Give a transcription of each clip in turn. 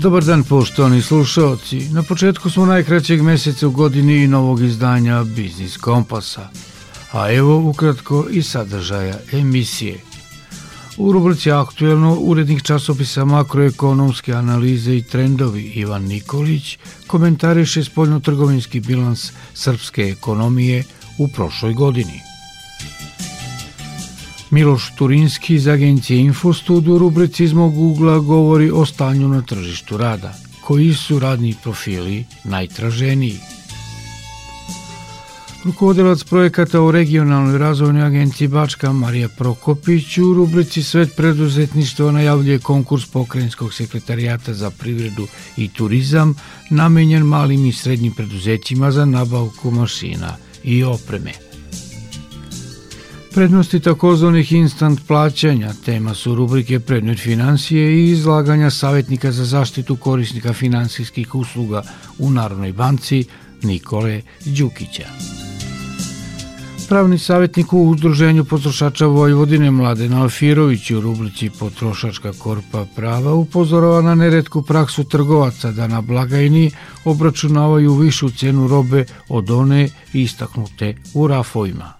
Dobar dan poštovani slušalci. Na početku smo najkraćeg meseca u godini i novog izdanja Biznis Kompasa. A evo ukratko i sadržaja emisije. U rubrici Aktuelno urednik časopisa makroekonomske analize i trendovi Ivan Nikolić komentariše spoljno-trgovinski bilans srpske ekonomije u prošloj godini. Miloš Turinski iz agencije Infostud u rubrici iz mog ugla govori o stanju na tržištu rada. Koji su radni profili najtraženiji? Rukovodilac projekata u regionalnoj razvojnoj agenciji Bačka Marija Prokopić u rubrici Svet preduzetništva najavljuje konkurs pokrajinskog sekretarijata za privredu i turizam namenjen malim i srednjim preduzećima za nabavku mašina i opreme. Prednosti takozvanih instant plaćanja tema su rubrike Predmet financije i izlaganja savjetnika za zaštitu korisnika finansijskih usluga u Narodnoj banci Nikole Đukića. Pravni savjetnik u Udruženju potrošača Vojvodine Mladen Alfirović u rubrici Potrošačka korpa prava upozorava na neretku praksu trgovaca da na blagajni obračunavaju višu cenu robe od one istaknute u rafovima.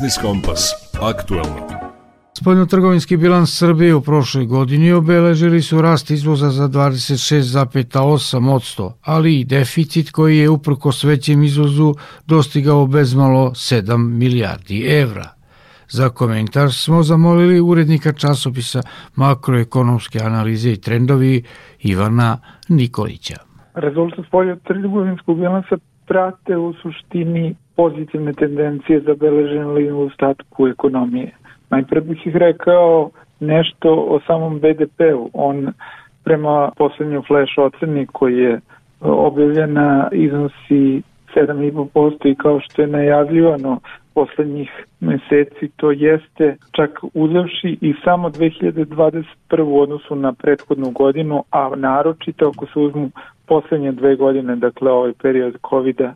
Biznis Kompas. Aktuelno. Spoljnotrgovinski bilans Srbije u prošloj godini obeležili su rast izvoza za 26,8%, ali i deficit koji je uprko svećem izvozu dostigao bezmalo 7 milijardi evra. Za komentar smo zamolili urednika časopisa makroekonomske analize i trendovi Ivana Nikolića. Rezultat spoljnotrgovinskog bilansa prate u suštini pozitivne tendencije zabeležene u ostatku ekonomije. Najpre bih ih rekao nešto o samom BDP-u. On prema poslednju flash oceni koji je objavljena iznosi 7,5% i kao što je najavljivano poslednjih meseci to jeste čak uzevši i samo 2021. u odnosu na prethodnu godinu, a naročito ako se uzmu poslednje dve godine, dakle ovaj period COVID-a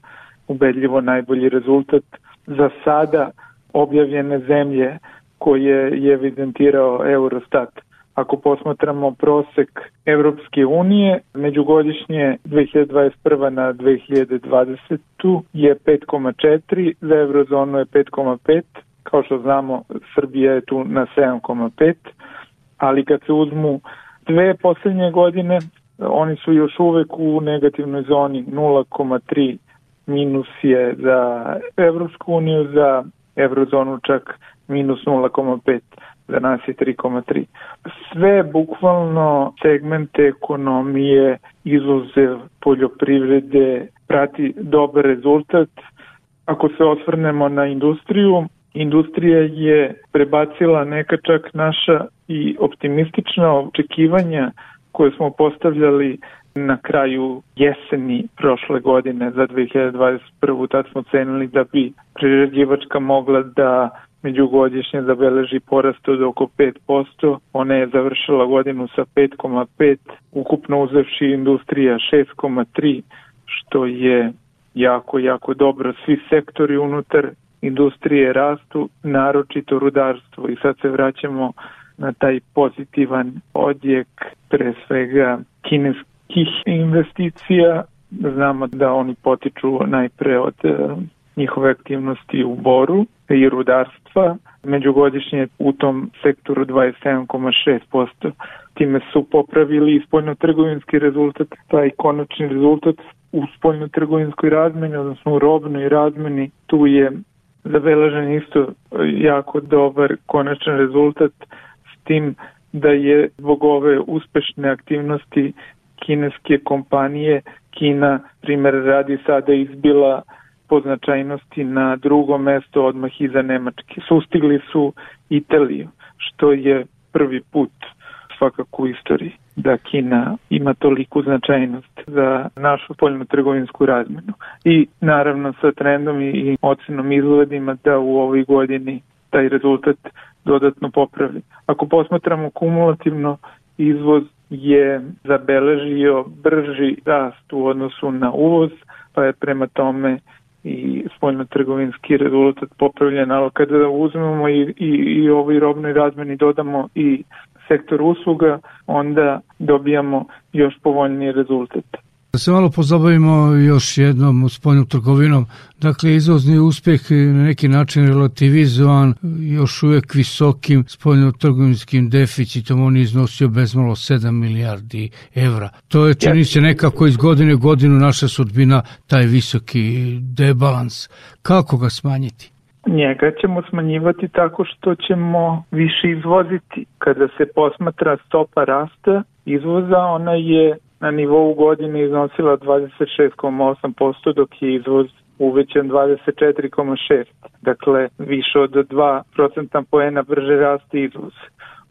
ubedljivo najbolji rezultat za sada objavljene zemlje koje je evidentirao Eurostat. Ako posmatramo prosek Evropske unije, međugodišnje 2021. na 2020. je 5,4, za eurozonu je 5,5, kao što znamo Srbija je tu na 7,5, ali kad se uzmu dve poslednje godine, oni su još uvek u negativnoj zoni 0,3 minus je za Evropsku uniju, za eurozonu čak minus 0,5 za nas je 3,3. Sve bukvalno segmente ekonomije, izuzev poljoprivrede, prati dobar rezultat. Ako se osvrnemo na industriju, industrija je prebacila neka čak naša i optimistična očekivanja koje smo postavljali na kraju jeseni prošle godine za 2021. Tad smo cenili da bi prerađivačka mogla da međugodišnje zabeleži porast od oko 5%. Ona je završila godinu sa 5,5, ukupno uzevši industrija 6,3, što je jako, jako dobro. Svi sektori unutar industrije rastu, naročito rudarstvo i sad se vraćamo na taj pozitivan odjek pre svega kineskih investicija. Znamo da oni potiču najpre od e, njihove aktivnosti u boru i rudarstva, međugodišnje u tom sektoru 27,6%. Time su popravili spoljno-trgovinski rezultat, taj konačni rezultat u spoljno-trgovinskoj razmeni, odnosno u robnoj razmeni, tu je zabeležen isto jako dobar konačan rezultat tim da je zbog ove uspešne aktivnosti kineske kompanije Kina, primer radi sada izbila po značajnosti na drugo mesto odmah iza Nemačke. Sustigli su Italiju, što je prvi put svakako u istoriji da Kina ima toliku značajnost za našu spoljno-trgovinsku razmenu. I naravno sa trendom i ocenom izgledima da u ovoj godini taj rezultat dodatno popravi. Ako posmatramo kumulativno, izvoz je zabeležio brži rast u odnosu na uvoz, pa je prema tome i spoljno-trgovinski rezultat popravljen, ali kada uzmemo i, i, i ovoj robnoj razmeni dodamo i sektor usluga, onda dobijamo još povoljniji rezultat. Da se malo pozabavimo još jednom spoljnom trgovinom. Dakle, izvozni uspeh na neki način relativizovan još uvek visokim spoljno-trgovinskim deficitom. On je iznosio bezmalo 7 milijardi evra. To je, čini se, nekako iz godine u godinu naša sudbina, taj visoki debalans. Kako ga smanjiti? Njega ćemo smanjivati tako što ćemo više izvoziti. Kada se posmatra stopa rasta izvoza, ona je na nivou godine iznosila 26,8%, dok je izvoz uvećan 24,6%. Dakle, više od 2% poena brže raste izvoz.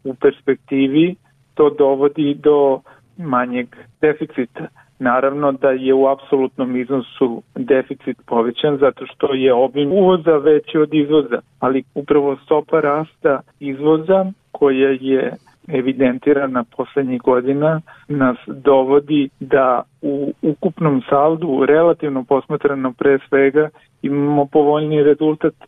U perspektivi to dovodi do manjeg deficita. Naravno da je u apsolutnom iznosu deficit povećan zato što je obim uvoza veći od izvoza, ali upravo stopa rasta izvoza koja je evidentirana poslednjih godina nas dovodi da u ukupnom saldu relativno posmatrano pre svega imamo povoljni rezultat e,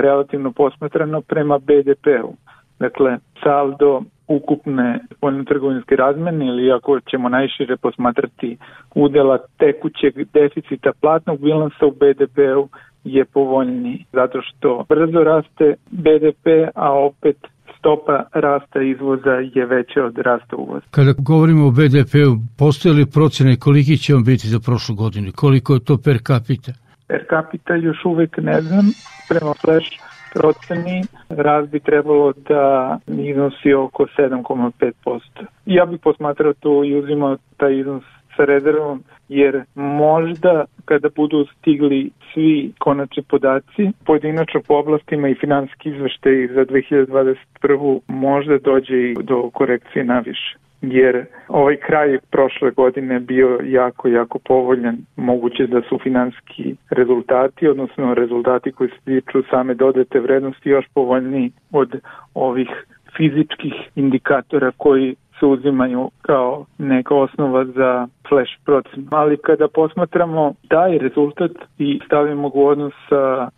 relativno posmatrano prema BDP-u. Dakle, saldo ukupne spoljno-trgovinske razmene ili ako ćemo najšire posmatrati udela tekućeg deficita platnog bilansa u BDP-u je povoljniji zato što brzo raste BDP, a opet stopa rasta izvoza je veća od rasta uvoza. Kada govorimo o BDP-u, postoje li procene koliki će on biti za prošlu godinu? Koliko je to per capita? Per capita još uvek ne znam. Prema flash proceni rast bi trebalo da iznosi oko 7,5%. Ja bih posmatrao to i uzimao taj iznos sa rezervom, jer možda kada budu stigli svi konačni podaci, pojedinačno po oblastima i finanski izveštaj za 2021. možda dođe i do korekcije naviše jer ovaj kraj prošle godine bio jako, jako povoljan. Moguće da su finanski rezultati, odnosno rezultati koji se tiču same dodete vrednosti još povoljniji od ovih fizičkih indikatora koji se uzimaju kao neka osnova za flash procen. Ali kada posmatramo taj rezultat i stavimo ga u odnos sa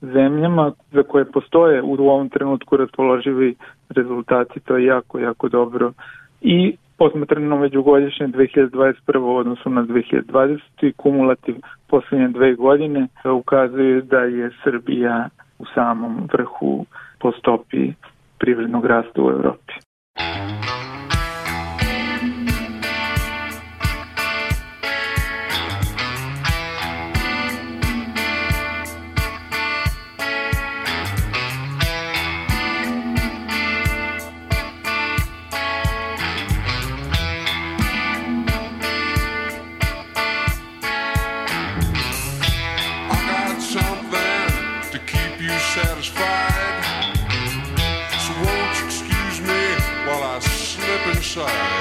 zemljama za koje postoje u ovom trenutku raspoloživi rezultati, to je jako, jako dobro. I posmatrano međugodišnje 2021. u odnosu na 2020. i kumulativ poslednje dve godine ukazuje da je Srbija u samom vrhu po stopi privrednog rasta u Evropi. side.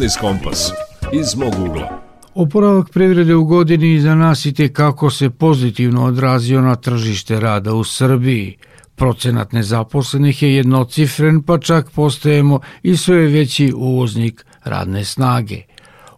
Biznis Kompas iz mog ugla. Oporavak privrede u godini za nas i kako se pozitivno odrazio na tržište rada u Srbiji. Procenat nezaposlenih je jednocifren, pa čak postajemo i sve veći uvoznik radne snage.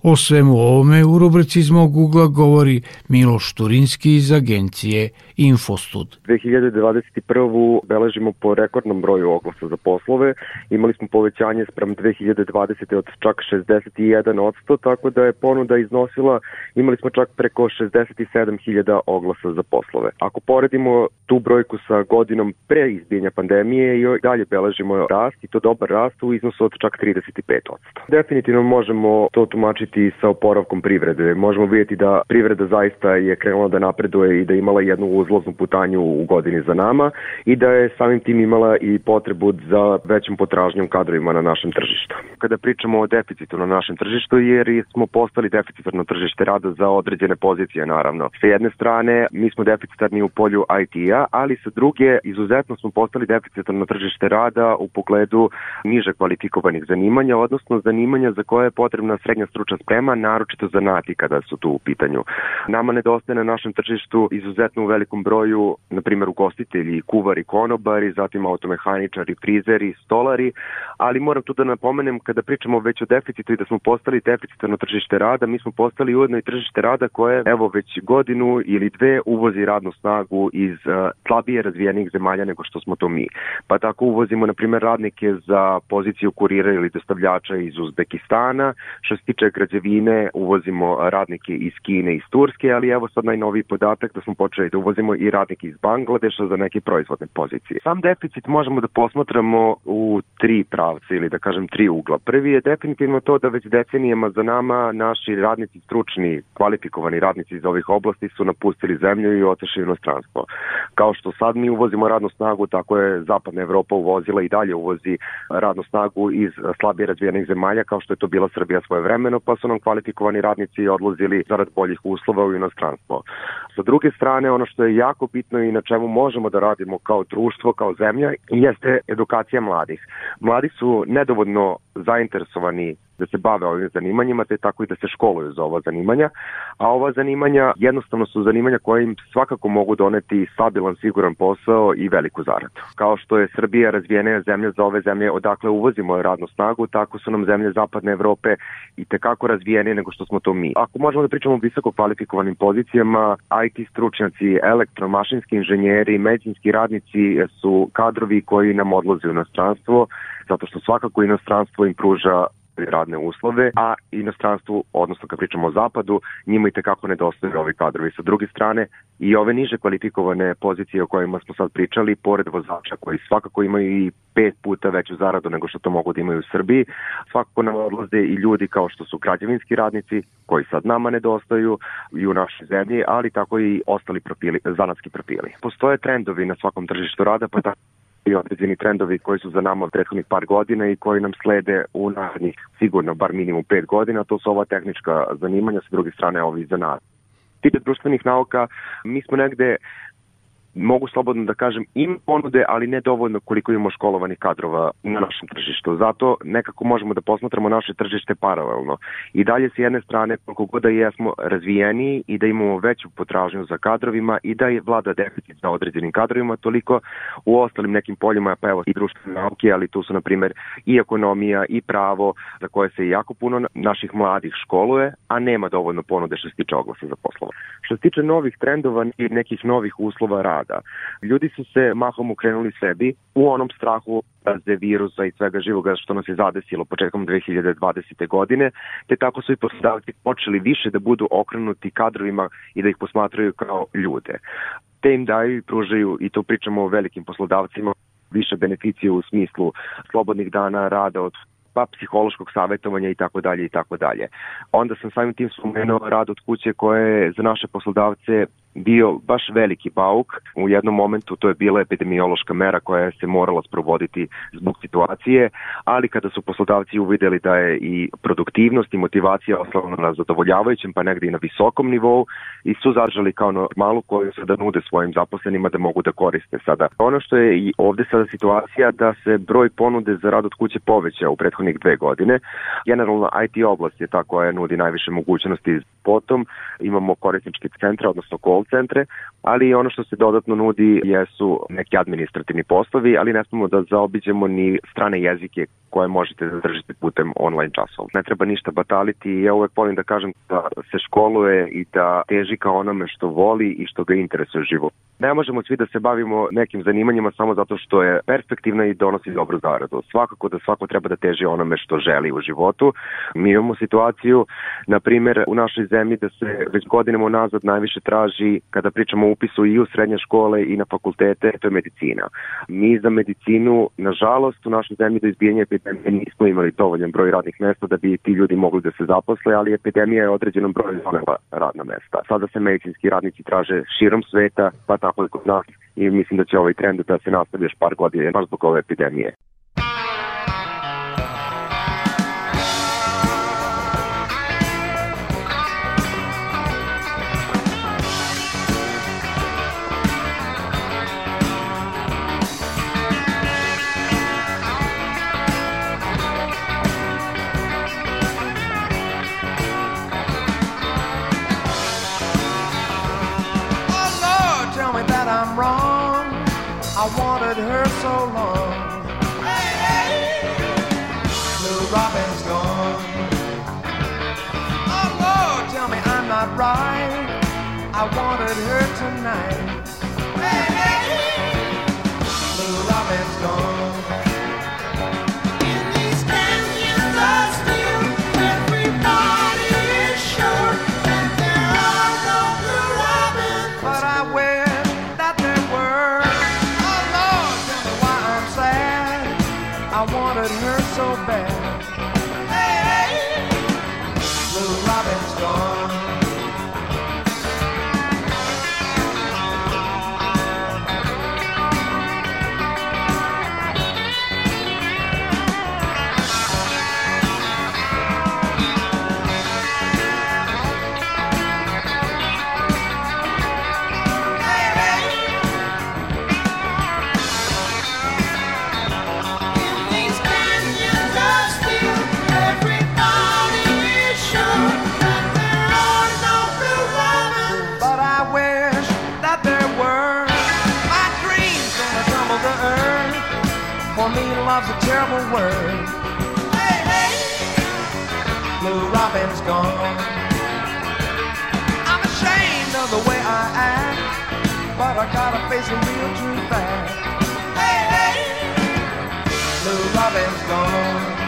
O svemu ovome u rubrici iz mog ugla govori Miloš Turinski iz agencije Infostud. 2021. beležimo po rekordnom broju oglasa za poslove. Imali smo povećanje sprem 2020. od čak 61%, tako da je ponuda iznosila, imali smo čak preko 67.000 oglasa za poslove. Ako poredimo tu brojku sa godinom pre izbijenja pandemije i dalje beležimo rast i to dobar rast u iznosu od čak 35%. Definitivno možemo to tumačiti sa oporavkom privrede. Možemo vidjeti da privreda zaista je krenula da napreduje i da imala jednu uzlaznu putanju u godini za nama i da je samim tim imala i potrebu za većom potražnjom kadrovima na našem tržištu. Kada pričamo o deficitu na našem tržištu, jer smo postali deficitarno tržište rada za određene pozicije, naravno. Sa jedne strane, mi smo deficitarni u polju IT-a, ali sa druge, izuzetno smo postali deficitarno tržište rada u pogledu niže kvalifikovanih zanimanja, odnosno zanimanja za koje je potrebna srednja stručna sprema, naročito zanati kada su tu u pitanju. Nama nedostaje na našem tržištu izuzetno u velikom broju, na primjer ugostitelji, kuvari, konobari, zatim automehaničari, frizeri, stolari, ali moram tu da napomenem kada pričamo već o deficitu i da smo postali deficitarno tržište rada, mi smo postali ujedno i tržište rada koje evo već godinu ili dve uvozi radnu snagu iz uh, slabije razvijenih zemalja nego što smo to mi. Pa tako uvozimo na primjer radnike za poziciju kurira ili dostavljača iz Uzbekistana, što se tiče građevine uvozimo radnike iz Kine iz Turske, ali evo sad najnoviji podatak da smo počeli da uvozimo i radnike iz Bangladeša za neke proizvodne pozicije. Sam deficit možemo da posmatramo u tri pravce ili da kažem tri ugla. Prvi je definitivno to da već decenijama za nama naši radnici stručni, kvalifikovani radnici iz ovih oblasti su napustili zemlju i otešli u inostranstvo. Kao što sad mi uvozimo radnu snagu, tako je Zapadna Evropa uvozila i dalje uvozi radnu snagu iz slabije razvijenih zemalja, kao što je to bila Srbija svoje vremeno, pa su nam kvalifikovani radnici odlazili zarad boljih uslova u inostranstvo. Sa druge strane, ono što je jako bitno i na čemu možemo da radimo kao društvo, kao zemlja, jeste edukacija mladih. Mladi su nedovoljno zainteresovani da se bave ovim zanimanjima, te tako i da se školuju za ova zanimanja, a ova zanimanja jednostavno su zanimanja koje im svakako mogu doneti stabilan, siguran posao i veliku zaradu. Kao što je Srbija razvijena zemlja za ove zemlje odakle uvozimo radnu snagu, tako su nam zemlje zapadne Evrope i tekako razvijenije nego što smo to mi. Ako možemo da pričamo o visoko kvalifikovanim pozicijama, IT stručnjaci, elektromašinski inženjeri, medicinski radnici su kadrovi koji nam odlaze u inostranstvo, zato što svakako inostranstvo im pruža radne uslove, a inostranstvu, odnosno kad pričamo o zapadu, njima i tekako nedostaju ovi kadrovi. Sa druge strane, i ove niže kvalifikovane pozicije o kojima smo sad pričali, pored vozača koji svakako imaju i pet puta veću zaradu nego što to mogu da imaju u Srbiji, svakako nam odlaze i ljudi kao što su građevinski radnici, koji sad nama nedostaju i u našoj zemlji, ali tako i ostali profili, zanatski profili. Postoje trendovi na svakom tržištu rada, pa tako i određeni trendovi koji su za nama prethodnih par godina i koji nam slede u narednih sigurno bar minimum pet godina, to su ova tehnička zanimanja, sa druge strane ovi za nas. Tipe društvenih nauka, mi smo negde mogu slobodno da kažem, im ponude, ali ne dovoljno koliko imamo školovanih kadrova na našem tržištu. Zato nekako možemo da posmatramo naše tržište paralelno. I dalje s jedne strane, koliko god da jesmo razvijeni i da imamo veću potražnju za kadrovima i da je vlada deficit za određenim kadrovima, toliko u ostalim nekim poljima, pa evo i društvene nauke, ali tu su na primer i ekonomija i pravo za koje se jako puno naših mladih školuje, a nema dovoljno ponude što se tiče oglasa za poslova. Što se tiče novih trendova i nekih novih uslova rada, rada. Ljudi su se mahom ukrenuli sebi u onom strahu razde virusa i svega živoga što nas je zadesilo početkom 2020. godine, te tako su i poslodavci počeli više da budu okrenuti kadrovima i da ih posmatraju kao ljude. Te im daju i pružaju, i to pričamo o velikim poslodavcima, više beneficije u smislu slobodnih dana rada od pa psihološkog savjetovanja i tako dalje i tako dalje. Onda sam samim tim spomenuo rad od kuće koje je za naše poslodavce bio baš veliki bauk. U jednom momentu to je bila epidemiološka mera koja se morala sprovoditi zbog situacije, ali kada su poslodavci uvideli da je i produktivnost i motivacija osnovna na zadovoljavajućem pa negde i na visokom nivou i su zažali kao normalu koju se da nude svojim zaposlenima da mogu da koriste sada. Ono što je i ovde sada situacija da se broj ponude za rad od kuće poveća u prethodnih dve godine. Generalno IT oblast je ta koja nudi najviše mogućnosti. Potom imamo korisnički centra, odnosno call centre, ali ono što se dodatno nudi jesu neki administrativni poslovi, ali ne smemo da zaobiđemo ni strane jezike koje možete da držite putem online časova. Ne treba ništa bataliti i ja uvek volim da kažem da se školuje i da teži ka onome što voli i što ga interesuje život. Ne možemo svi da se bavimo nekim zanimanjima samo zato što je perspektivna i donosi dobru zaradu. Svakako da svako treba da teži onome što želi u životu. Mi imamo situaciju, na primer, u našoj zemlji da se već godinama nazad najviše traži kada pričamo o upisu i u srednje škole i na fakultete, to je medicina. Mi za medicinu, nažalost, u našoj zemlji do izbijanja epidemije nismo imali dovoljan broj radnih mesta da bi ti ljudi mogli da se zaposle, ali epidemija je određenom broju donela radna mesta. Sada se medicinski radnici traže širom sveta, pa tako i kod nas i mislim da će ovaj trend da se nastavi još par godina, baš zbog ove epidemije. Love's a terrible word. Hey, hey. Blue Robin's gone. I'm ashamed of the way I act, but I gotta face a real true fact. Hey, hey. Blue Robin's gone.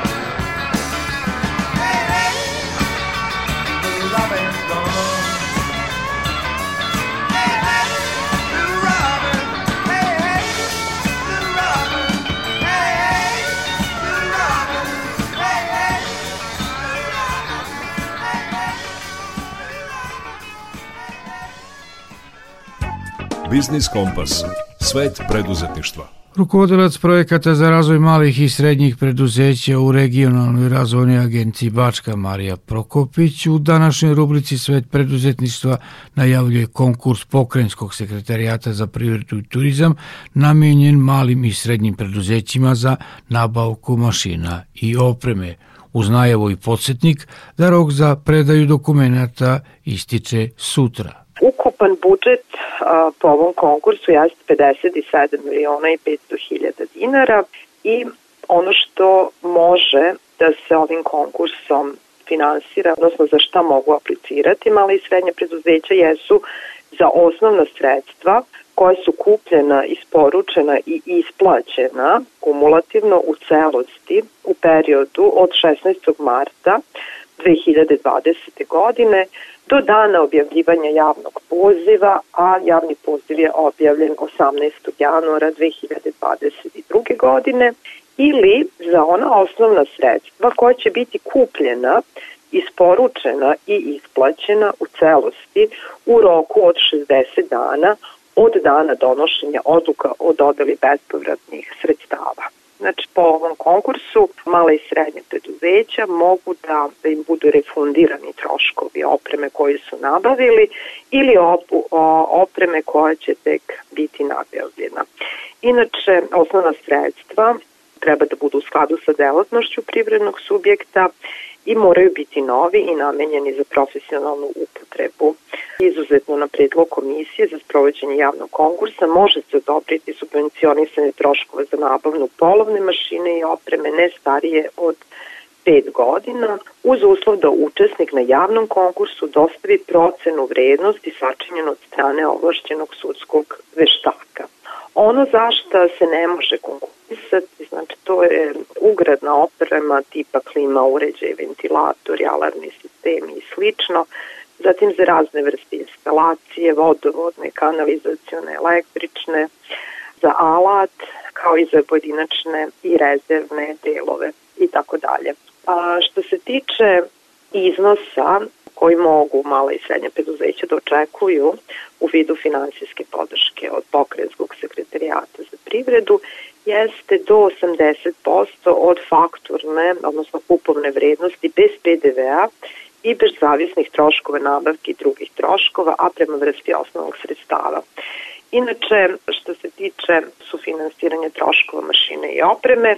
Biznis Kompas. Svet preduzetništva. Rukovodilac projekata za razvoj malih i srednjih preduzeća u regionalnoj razvojnoj agenciji Bačka Marija Prokopić u današnjoj rubrici Svet preduzetništva najavljuje konkurs pokrenjskog sekretarijata za privredu i turizam namenjen malim i srednjim preduzećima za nabavku mašina i opreme. Uz najavu i podsjetnik da rok za predaju dokumenta ističe sutra. Ukupan budžet a, po ovom konkursu jeste 57 miliona i 500 hiljada dinara i ono što može da se ovim konkursom finansira, odnosno za šta mogu aplicirati, mala i srednja preduzeća jesu za osnovna sredstva koja su kupljena, isporučena i isplaćena kumulativno u celosti u periodu od 16. marta 2020. godine do dana objavljivanja javnog poziva, a javni poziv je objavljen 18. januara 2022. godine ili za ona osnovna sredstva koja će biti kupljena isporučena i isplaćena u celosti u roku od 60 dana od dana donošenja odluka o dodeli bespovratnih sredstava. Znači, po ovom konkursu mala i srednje preduzeća mogu da, da im budu refundirani troškovi opreme koje su nabavili ili opreme koja će tek biti nabavljena. Inače, osnovna sredstva treba da budu u skladu sa delatnošću privrednog subjekta i moraju biti novi i namenjeni za profesionalnu upotrebu. Izuzetno na predlog komisije za sprovođenje javnog konkursa može se odobriti subvencionisanje troškova za nabavnu polovne mašine i opreme ne starije od 5 godina uz uslov da učesnik na javnom konkursu dostavi procenu vrednosti sačinjenu od strane ovlašćenog sudskog veštaka. Ono zašta se ne može konkurisati, znači to je ugradna oprema tipa klima, uređaj, ventilatori, alarmni sistemi i slično, zatim za razne vrste instalacije, vodovodne, kanalizacione, električne, za alat, kao i za pojedinačne i rezervne delove i tako dalje. A što se tiče iznosa koji mogu mala i srednja preduzeća da očekuju u vidu finansijske podrške od pokrenjskog sekretarijata za privredu jeste do 80% od fakturne, odnosno kupovne vrednosti bez PDV-a i bez zavisnih troškova nabavki i drugih troškova, a prema vrsti osnovnog sredstava. Inače, što se tiče sufinansiranja troškova mašine i opreme,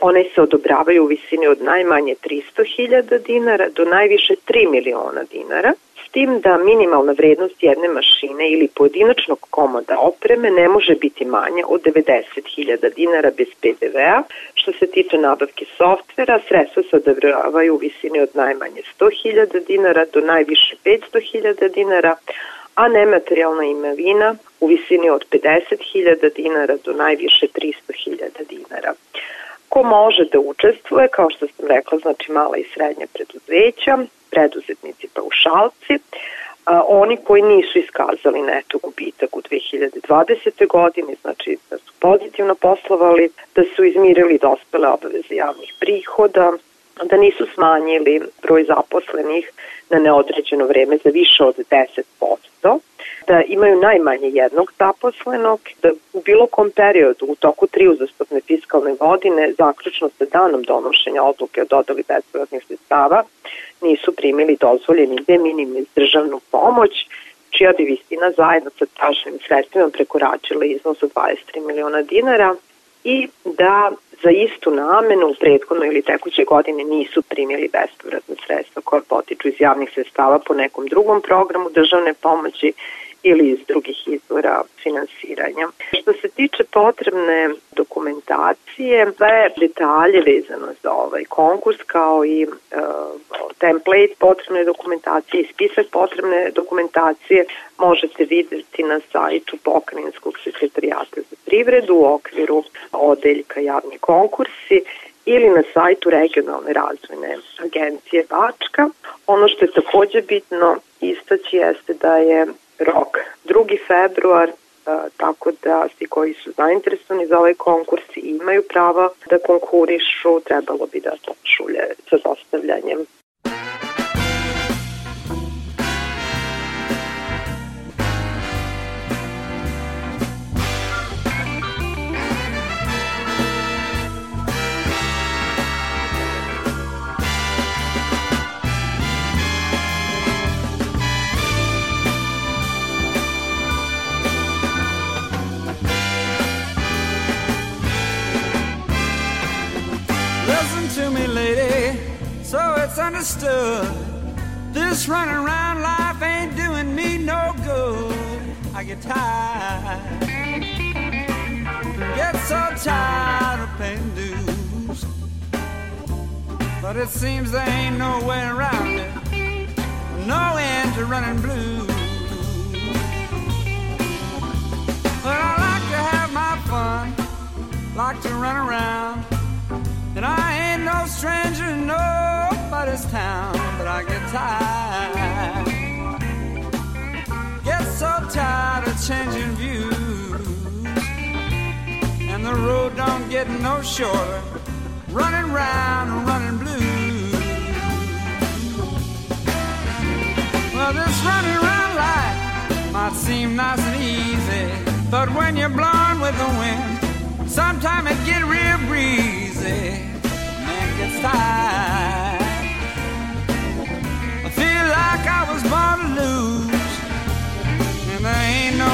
one se odobravaju u visini od najmanje 300.000 dinara do najviše 3 miliona dinara, s tim da minimalna vrednost jedne mašine ili pojedinačnog komoda opreme ne može biti manja od 90.000 dinara bez PDV-a. Što se tiče nabavke softvera, sredstva se odobravaju u visini od najmanje 100.000 dinara do najviše 500.000 dinara, a nematerijalna imovina u visini od 50.000 dinara do najviše 300.000 dinara. Ko može da učestvuje, kao što sam rekla, znači mala i srednja preduzeća, preduzetnici paušalci, a, oni koji nisu iskazali neto gubitak u 2020. godini, znači da su pozitivno poslovali, da su izmirili dospele obaveze javnih prihoda, da nisu smanjili broj zaposlenih na neodređeno vreme za više od 10%, da imaju najmanje jednog zaposlenog, da u bilo kom periodu u toku tri uzastopne fiskalne godine, zaključno sa danom donošenja odluke o dodali bespovratnih sredstava, nisu primili dozvoljeni de minimis državnu pomoć, čija bi vistina zajedno sa traženim sredstvima prekoračila iznos od 23 miliona dinara i da za istu namenu u prethodnoj ili tekuće godine nisu primili bespovratne sredstva koja potiču iz javnih sredstava po nekom drugom programu državne pomoći ili iz drugih izvora finansiranja. Što se tiče potrebne dokumentacije, sve detalje vezano za ovaj konkurs kao i uh, template potrebne dokumentacije i spisak potrebne dokumentacije možete videti na sajtu Pokrajinskog sekretarijata privredu u okviru odeljka javni konkursi ili na sajtu regionalne razvojne agencije Bačka. Ono što je takođe bitno istaći jeste da je rok 2. februar, tako da svi koji su zainteresovani za ovaj konkurs imaju prava da konkurišu, trebalo bi da počulje sa dostavljanjem understood. This running around life ain't doing me no good. I get tired, get so tired of paying dues. But it seems there ain't no way around it, no end to running blues. But I like to have my fun, like to run around, and I ain't no stranger, no nobody's town, but I get tired. Get so tired of changing views. And the road don't get no shorter. Running round and running blue. Life's running around like might seem nice and easy, but when you're blowing with the wind, sometimes it get real breezy. Man gets tired. Like I was born to lose, and there ain't no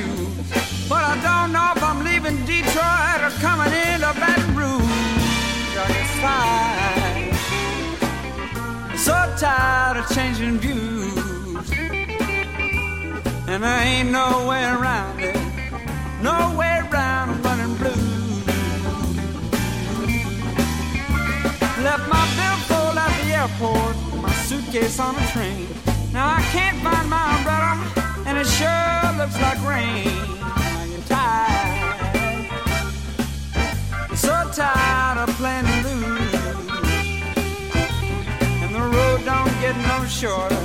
shoes. But I don't know if I'm leaving Detroit or coming into Baton Rouge. I get tired, so tired of changing views. And there ain't no way around it, no way around running blue. Left my billfold at the airport, my suitcase on a train. Now I can't find my umbrella, and it sure looks like rain. I get tired, so tired of playing lose, and the road don't get no shorter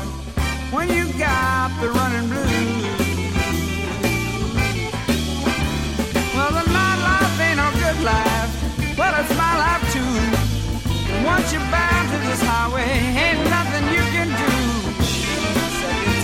when you got the running blues. Well, the nightlife ain't no good life, but it's my life too. And once you're bound to this highway, ain't nothing you can do. So get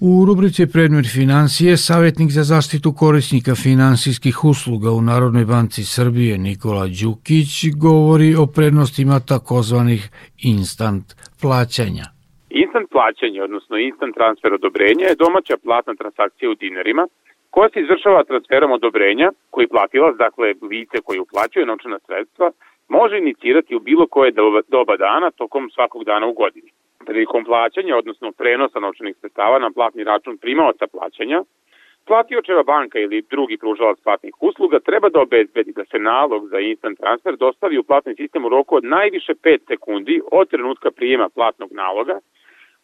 U rubrici Predmet financije savjetnik za zaštitu korisnika finansijskih usluga u Narodnoj banci Srbije Nikola Đukić govori o prednostima takozvanih instant plaćanja. Instant plaćanje, odnosno instant transfer odobrenja je domaća platna transakcija u dinarima koja se izvršava transferom odobrenja koji platilac, dakle lice koji uplaćuje novčana sredstva, može inicirati u bilo koje doba- dana tokom svakog dana u godini. Prilikom plaćanja, odnosno prenosa novčanih sredstava na platni račun primaoca plaćanja, platiočeva banka ili drugi pružalac platnih usluga treba da obezbedi da se nalog za instant transfer dostavi u platni sistem u roku od najviše 5 sekundi od trenutka prijema platnog naloga,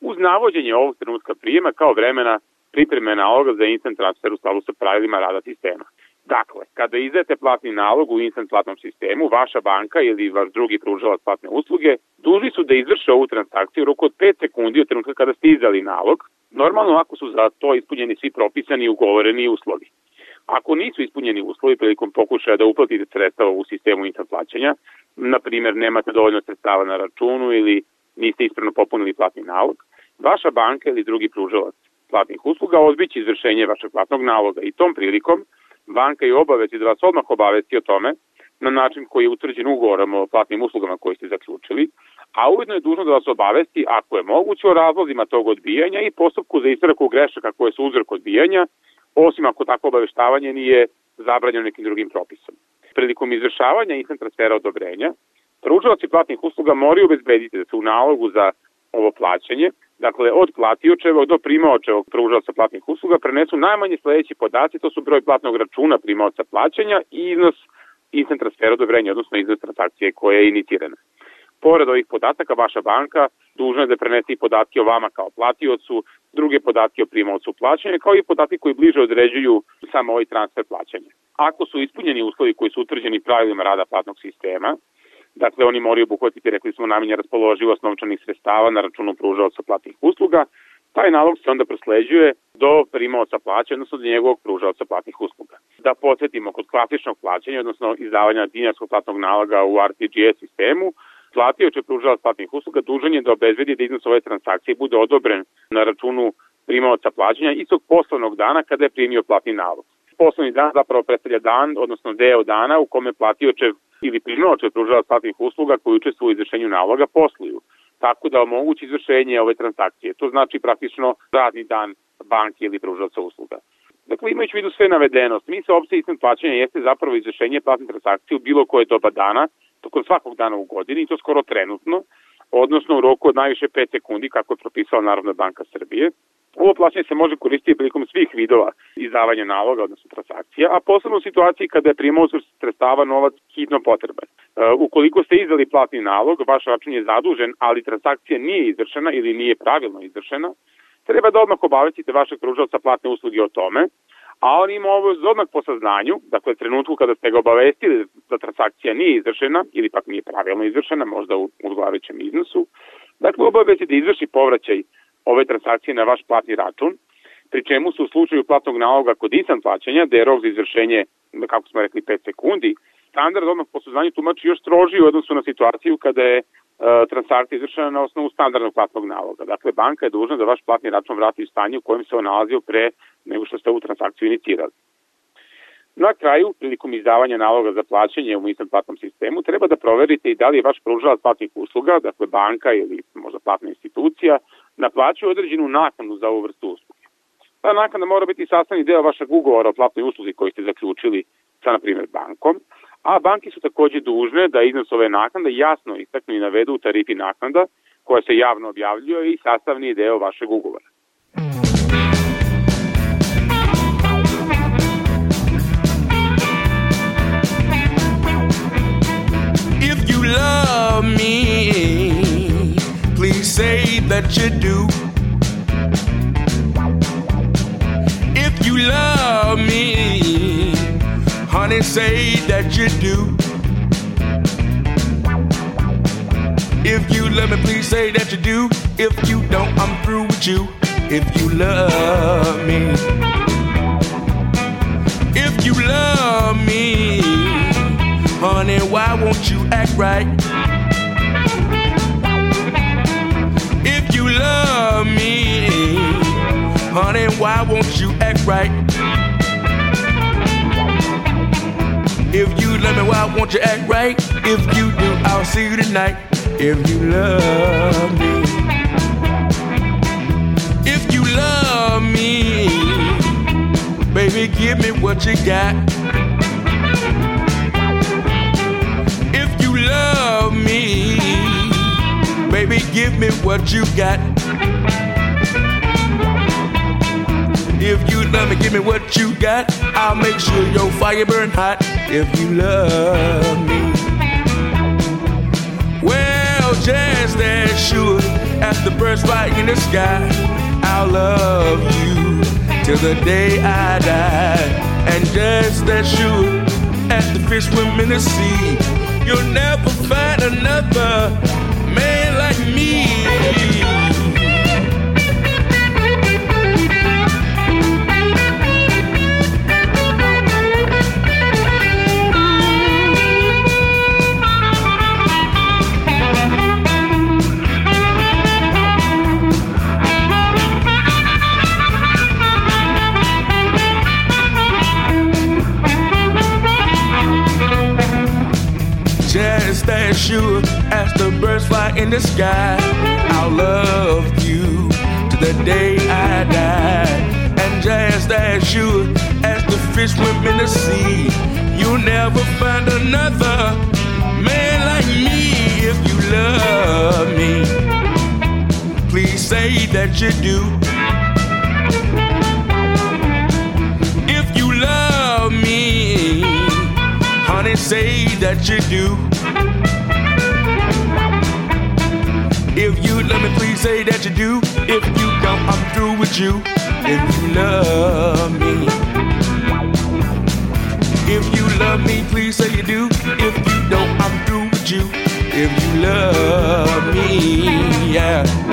uz navođenje ovog trenutka prijema kao vremena pripreme naloga za instant transfer u skladu sa pravilima rada sistema. Dakle, kada izdete platni nalog u instant platnom sistemu, vaša banka ili vaš drugi pružalac platne usluge dužni su da izvrše ovu transakciju u roku od 5 sekundi od trenutka kada ste izdali nalog, normalno ako su za to ispunjeni svi propisani i ugovoreni uslovi. Ako nisu ispunjeni uslovi prilikom pokušaja da uplatite sredstva u sistemu instant plaćanja, na primjer nemate dovoljno sredstava na računu ili niste ispravno popunili platni nalog, vaša banka ili drugi pružalac platnih usluga odbiće izvršenje vašeg platnog naloga i tom prilikom banka je obavezi da vas odmah obavesti o tome na način koji je utvrđen ugovorom o platnim uslugama koji ste zaključili, a ujedno je dužno da vas obavesti ako je moguće o razlozima tog odbijanja i postupku za ispraku grešaka koje su uzrok odbijanja, osim ako tako obaveštavanje nije zabranjeno nekim drugim propisom. Prilikom izvršavanja instant transfera odobrenja, pružavaci platnih usluga moraju obezbediti da se u nalogu za ovo plaćanje, dakle od platiočevog do primaočevog pružaoca platnih usluga prenesu najmanje sledeći podaci, to su broj platnog računa primaoca plaćanja i iznos instant transfera odobrenja, odnosno iznos transakcije koja je inicirana. Pored ovih podataka, vaša banka dužna je da prenese i podatke o vama kao platiocu, druge podatke o primaocu plaćanja, kao i podatke koji bliže određuju samo ovaj transfer plaćanja. Ako su ispunjeni uslovi koji su utvrđeni pravilima rada platnog sistema, Dakle, oni moraju obuhvatiti, rekli smo, najmanje raspoloživost novčanih sredstava na računu pružaoca platnih usluga, Taj nalog se onda prosleđuje do primaoca plaća, odnosno do njegovog pružaoca platnih usluga. Da podsjetimo, kod klasičnog plaćanja, odnosno izdavanja dinarskog platnog naloga u RTGS sistemu, platioče pružalac platnih usluga dužan je da obezvedi da iznos ove transakcije bude odobren na računu primaoca plaćanja istog poslovnog dana kada je primio platni nalog. Poslovni dan zapravo predstavlja dan, odnosno deo dana u kome platioče ili primaoče pružalac platnih usluga koji učestvuju u izvršenju naloga posluju tako da omogući izvršenje ove transakcije. To znači praktično radni dan banke ili pružalca usluga. Dakle, imajući u vidu sve navedeno, smisao opcije instant plaćanja jeste zapravo izvršenje platne transakcije u bilo koje doba dana, tokom svakog dana u godini i to skoro trenutno, odnosno u roku od najviše 5 sekundi kako je propisala Narodna banka Srbije. Ovo plaćanje se može koristiti prilikom svih vidova izdavanja naloga, odnosno transakcija, a posebno u situaciji kada je primao sredstava novac hitno potreban. E, ukoliko ste izdali platni nalog, vaš račun je zadužen, ali transakcija nije izvršena ili nije pravilno izvršena, treba da odmah obavestite vašeg pružalca platne usluge o tome, a on ima za odmah po saznanju, dakle trenutku kada ste ga obavestili da transakcija nije izvršena ili pak nije pravilno izvršena, možda u odgovarajućem iznosu, dakle obavesti da izvrši povraćaj ove transakcije na vaš platni račun, pri čemu su u slučaju platnog naloga kod instant plaćanja, da je rok za izvršenje, kako smo rekli, 5 sekundi, standard odmah po saznanju tumači još stroži u odnosu na situaciju kada je e, transakcija izvršena na osnovu standardnog platnog naloga. Dakle, banka je dužna da vaš platni račun vrati u stanje u kojem se on nalazio pre nego što ste ovu transakciju inicirali. Na kraju, prilikom izdavanja naloga za plaćanje u instant platnom sistemu, treba da proverite i da li je vaš pružalac platnih usluga, dakle banka ili možda platna institucija, naplaćuje određenu naknadu za ovu vrstu usluge. Ta naknada mora biti sastavni deo vašeg ugovora o platnoj usluzi koji ste zaključili sa, na primjer, bankom, a banke su takođe dužne da iznos ove naknade jasno istaknu i navedu u tarifi naknada koja se javno objavljuje i sastavni deo vašeg ugovora. If you love me, please say that you do. Say that you do. If you love me, please say that you do. If you don't, I'm through with you. If you love me, if you love me, honey, why won't you act right? If you love me, honey, why won't you act right? If you love me, why won't you act right? If you do, I'll see you tonight. If you love me, if you love me, baby, give me what you got. If you love me, baby, give me what you got. If you love me, give me what you got. I'll make sure your fire burn hot. If you love me. Well, just as sure as the birds fly in the sky, I'll love you till the day I die. And just as sure as the fish swim in the sea, you'll never find another man like me. In the sky, I'll love you to the day I die. And just as sure as the fish swim in the sea, you'll never find another man like me if you love me. Please say that you do. If you love me, honey, say that you do. If you love me, please say that you do. If you don't, I'm through with you. If you love me. If you love me, please say you do. If you don't, I'm through with you. If you love me, yeah.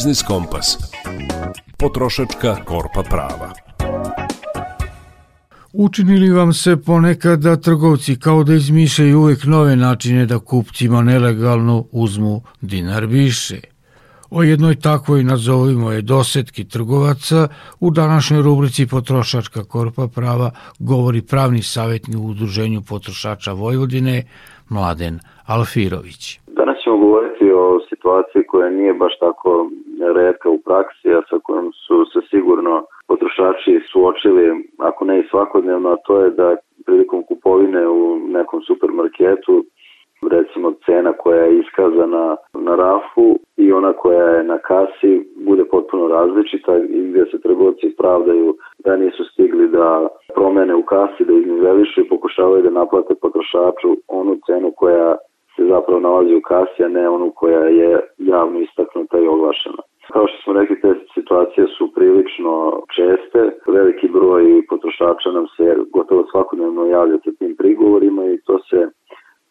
Biznis Kompas. Potrošačka korpa prava. Učinili vam se ponekad da trgovci kao da izmišljaju uvek nove načine da kupcima nelegalno uzmu dinar više? O jednoj takvoj nazovimo je dosetki trgovaca u današnjoj rubrici Potrošačka korpa prava govori pravni savjetnik u Udruženju potrošača Vojvodine Mladen Alfirović. Situaciji koja nije baš tako redka u praksi, a sa kojom su se sigurno potrošači suočili, ako ne i svakodnevno, a to je da prilikom kupovine u nekom supermarketu recimo cena koja je iskazana na rafu i ona koja je na kasi bude potpuno različita i gde se trgovci pravdaju da nisu stigli da promene u kasi, da iznivelišu i pokušavaju da naplate potrošaču onu cenu koja se zapravo nalazi u kasi, a ne onu koja je javno istaknuta i oglašena. Kao što smo rekli, te situacije su prilično česte. Veliki broj potrošača nam se gotovo svakodnevno javlja sa tim prigovorima i to se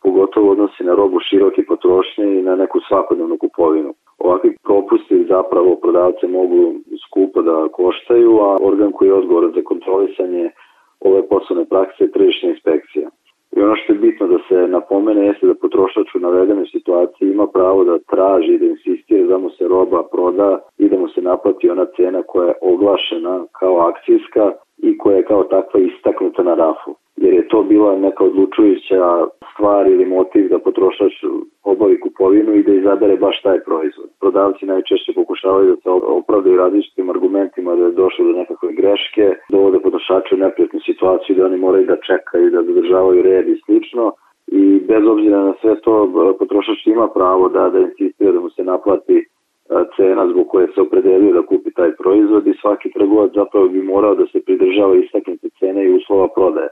pogotovo odnosi na robu široke potrošnje i na neku svakodnevnu kupovinu. Ovakvi propusti zapravo prodavce mogu skupo da koštaju, a organ koji je odgovoran za kontrolisanje ove poslovne prakse je tržišna inspekcija. I ono što je bitno da se napomene jeste da potrošač u navedenoj situaciji ima pravo da traži da insistira da mu se roba proda i da mu se naplati ona cena koja je oglašena kao akcijska i koja je kao takva istaknuta na rafu jer je to bila neka odlučujuća stvar ili motiv da potrošač obavi kupovinu i da izabere baš taj proizvod. Prodavci najčešće pokušavaju da se opravdaju različitim argumentima da je došlo do nekakve greške, dovode potrošače u neprijatnu situaciju da oni moraju da čekaju, da zadržavaju red i slično i bez obzira na sve to potrošač ima pravo da, da insistira da mu se naplati cena zbog koje se opredelio da kupi taj proizvod i svaki trgovac zapravo bi morao da se pridržava istaknute cene i uslova prodaje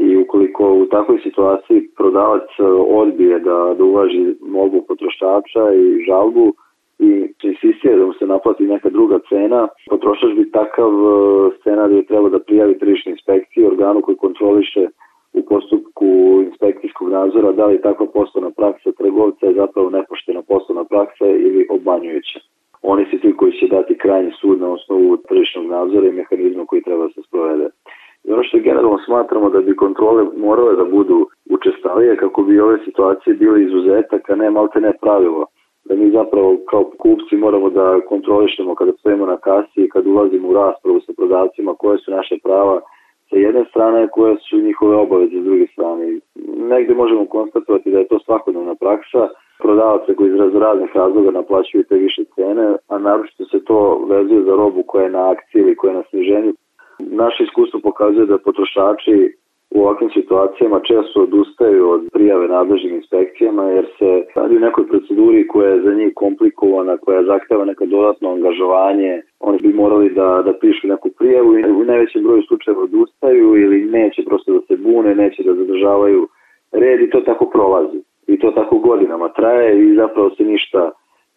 i ukoliko u takvoj situaciji prodavac e, odbije da, da uvaži molbu potrošača i žalbu i insistira da mu se naplati neka druga cena, potrošač bi takav e, scenarij treba da prijavi tržišnoj inspekciji, organu koji kontroliše u postupku inspekcijskog nadzora da li takva poslovna praksa trgovca je zapravo nepoštena poslovna praksa ili obmanjujuća. Oni su ti koji će dati krajnji sud na osnovu tržišnog nadzora i mehanizma koji treba da se sprovede. I ono što generalno smatramo da bi kontrole morale da budu učestalije kako bi ove situacije bile izuzetak, a ne malte ne pravilo. Da mi zapravo kao kupci moramo da kontrolišemo kada stojimo na kasi i kad ulazimo u raspravu sa prodavcima koje su naše prava sa jedne strane koje su njihove obaveze s druge strane. Negde možemo konstatovati da je to svakodnevna praksa prodavaca koji iz raznih razloga naplaćuju te više cene, a naročito se to vezuje za robu koja je na akciji ili koja je na sniženju Naše iskustvo pokazuje da potrošači u ovakvim situacijama često odustaju od prijave nadležnim inspekcijama jer se radi u nekoj proceduri koja je za njih komplikovana, koja zahteva neko dodatno angažovanje. Oni bi morali da, da pišu neku prijavu i u najvećem broju slučajeva odustaju ili neće prosto da se bune, neće da zadržavaju red i to tako prolazi. I to tako godinama traje i zapravo se ništa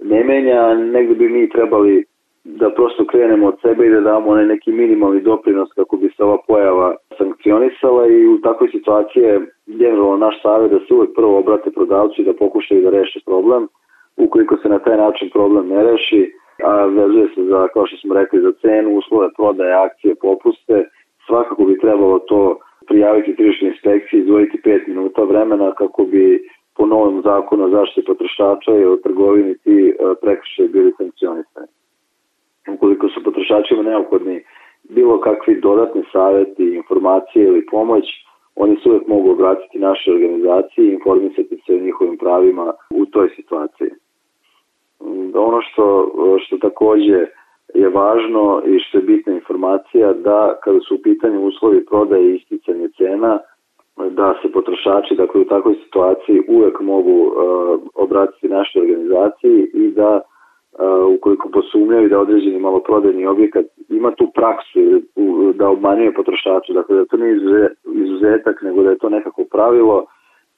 ne menja. Negde bi mi trebali da prosto krenemo od sebe i da damo onaj neki minimalni doprinos kako bi se ova pojava sankcionisala i u takvoj situaciji je generalno naš savjet da se uvek prvo obrate prodavcu i da pokušaju da reše problem. Ukoliko se na taj način problem ne reši, a vezuje se za, kao što smo rekli, za cenu, uslove prodaje, akcije, popuste, svakako bi trebalo to prijaviti tržišnoj inspekciji, izvojiti 5 minuta vremena kako bi po novom zakonu o zaštiti potrošača i o trgovini ti e, prekršaj bili sankcionisani ukoliko su potrošačima neophodni bilo kakvi dodatni savjeti, informacije ili pomoć, oni se uvek mogu obratiti našoj organizaciji i informisati se o njihovim pravima u toj situaciji. Ono što, što takođe je važno i što je bitna informacija da kada su u pitanju uslovi prodaje i isticanje cena, da se potrošači dakle, u takvoj situaciji uvek mogu uh, obratiti našoj organizaciji i da ukoliko posumnjaju da određeni maloprodajni objekat ima tu praksu da obmanjuje potrošaču, dakle da to nije izuzetak, nego da je to nekako pravilo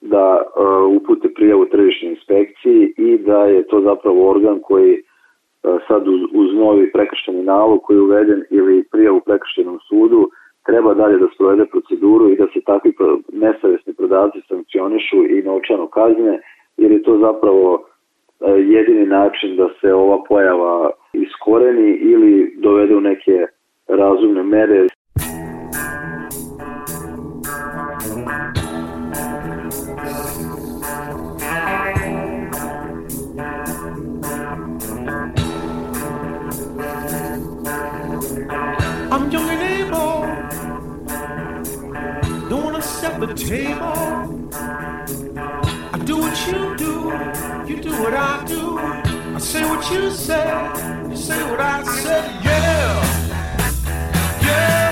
da uh, upute prijavu tržišnoj inspekciji i da je to zapravo organ koji uh, sad uz, uz novi prekršteni nalog koji je uveden ili prijavu prekrštenom sudu treba dalje da sprovede proceduru i da se takvi nesavjesni prodavci sankcionišu i novčano kazne, jer je to zapravo jedini način da se ova pojava iskoreni ili dovede u neke razumne mere. I'm young and able. Don't wanna set the table. I do what you you do what I do. I say what you say. You say what I say. Yeah. Yeah.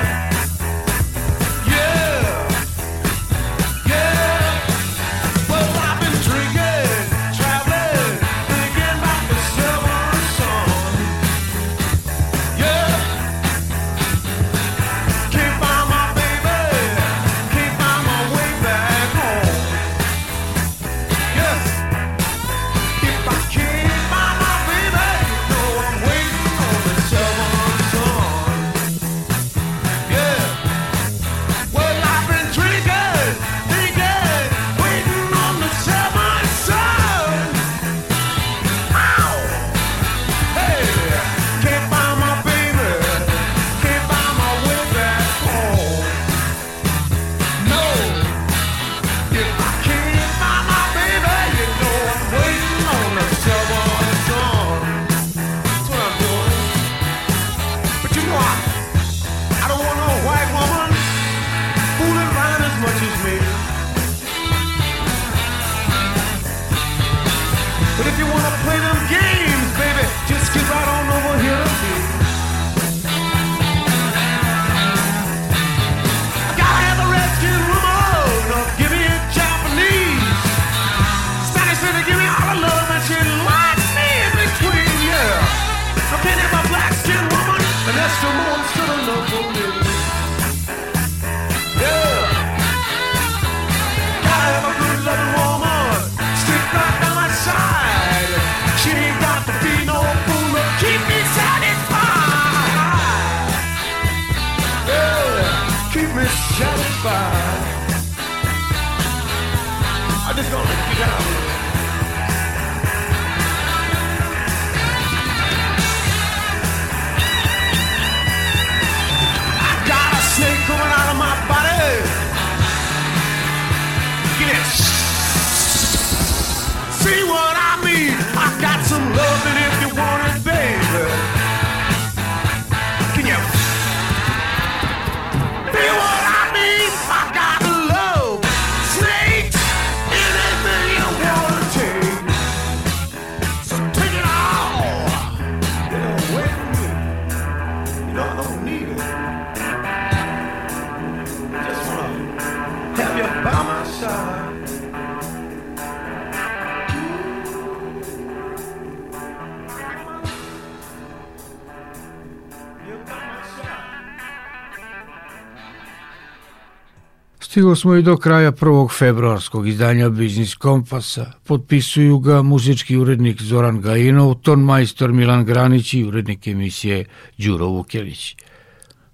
Stigli smo i do kraja prvog februarskog izdanja Biznis Kompasa. Potpisuju ga muzički urednik Zoran Gajinov, ton majstor Milan Granić i urednik emisije Đuro Vukelić.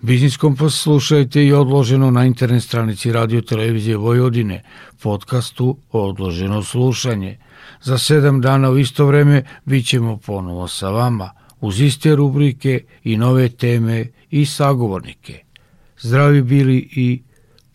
Biznis Kompas slušajte i odloženo na internet stranici radio televizije Vojvodine, podcastu Odloženo slušanje. Za sedam dana u isto vreme bit ćemo ponovo sa vama, uz iste rubrike i nove teme i sagovornike. Zdravi bili i